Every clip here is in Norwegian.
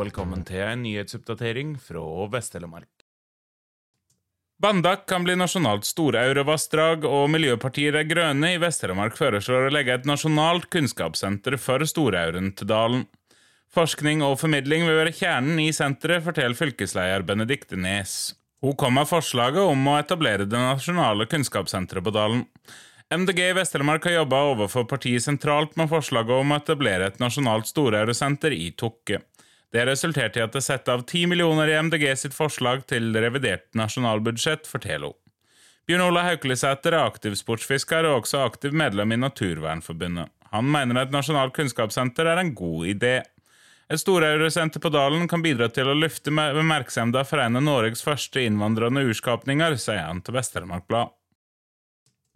Velkommen til en nyhetsoppdatering fra Vest-Telemark. Bandak kan bli nasjonalt storaurevassdrag, og Miljøpartiet De Grønne i Vest-Telemark foreslår å legge et nasjonalt kunnskapssenter for storauren til dalen. Forskning og formidling vil være kjernen i senteret, forteller fylkesleder Benedikte Nes. Hun kom med forslaget om å etablere det nasjonale kunnskapssenteret på Dalen. MDG i Vest-Telemark har jobba overfor partiet sentralt med forslaget om å etablere et nasjonalt storeurosenter i Tokke. Det resulterte i at det setter av 10 millioner i MDG sitt forslag til revidert nasjonalbudsjett, forteller hun. Bjørn Ola Hauklisæter er aktiv sportsfisker og også aktiv medlem i Naturvernforbundet. Han mener et nasjonalt kunnskapssenter er en god idé. Et storeurosenter på Dalen kan bidra til å løfte oppmerksomheten for en av Norges første innvandrende urskapninger, sier han til Vest-Telemark Blad.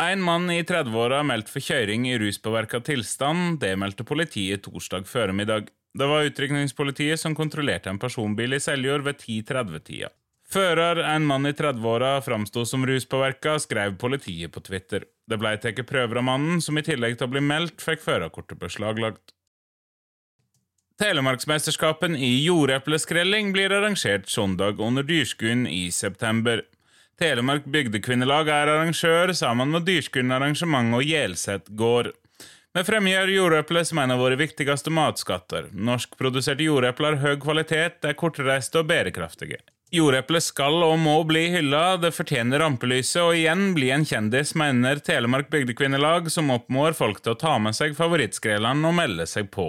En mann i 30-åra meldte meldt for kjøring i ruspåvirka tilstand. Det meldte politiet torsdag formiddag. Det var utrykningspolitiet som kontrollerte en personbil i Seljord ved 10.30-tida. Fører, en mann i 30-åra, framsto som ruspåvirka, skrev politiet på Twitter. Det blei tatt prøver av mannen, som i tillegg til å bli meldt, fikk førerkortet beslaglagt. Telemarksmesterskapen i jordepleskrelling blir arrangert søndag under Dyrskuen i september. Telemark bygdekvinnelag er arrangør, sammen med Dyrskuren arrangement og Gjelset gård. Vi fremgjør jordeple som en av våre viktigste matskatter. Norskproduserte jordepler har høy kvalitet, er kortreiste og bærekraftige. Jordeple skal og må bli hylla, det fortjener rampelyset og igjen bli en kjendis, mener Telemark bygdekvinnelag, som oppmår folk til å ta med seg favorittskrellene og melde seg på.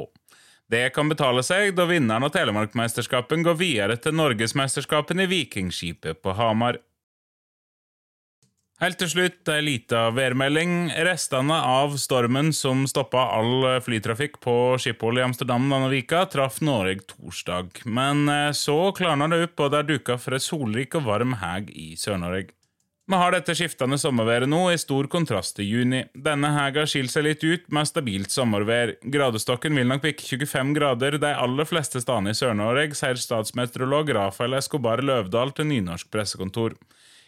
Det kan betale seg, da vinneren av Telemarkmesterskapen går videre til Norgesmesterskapen i Vikingskipet på Hamar. Helt til slutt ei lita værmelding. Restene av stormen som stoppa all flytrafikk på Schiphol i Amsterdam denne vika, traff Norge torsdag. Men eh, så klarna det opp, og det er duka for ei solrik og varm heg i Sør-Norge. Vi har dette skiftende sommerværet nå, i stor kontrast til juni. Denne hega skiller seg litt ut med stabilt sommervær. Gradestokken vil nok bikke 25 grader de aller fleste stedene i Sør-Norge, sier statsmeteorolog Rafael Escobar Løvdahl til Nynorsk pressekontor.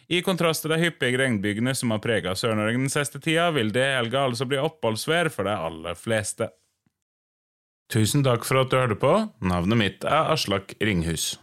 I kontrast til de hyppige regnbygene som har prega Sør-Norge den siste tida, vil det helga altså bli oppholdsvær for de aller fleste. Tusen takk for at du hørte på. Navnet mitt er Aslak Ringhus.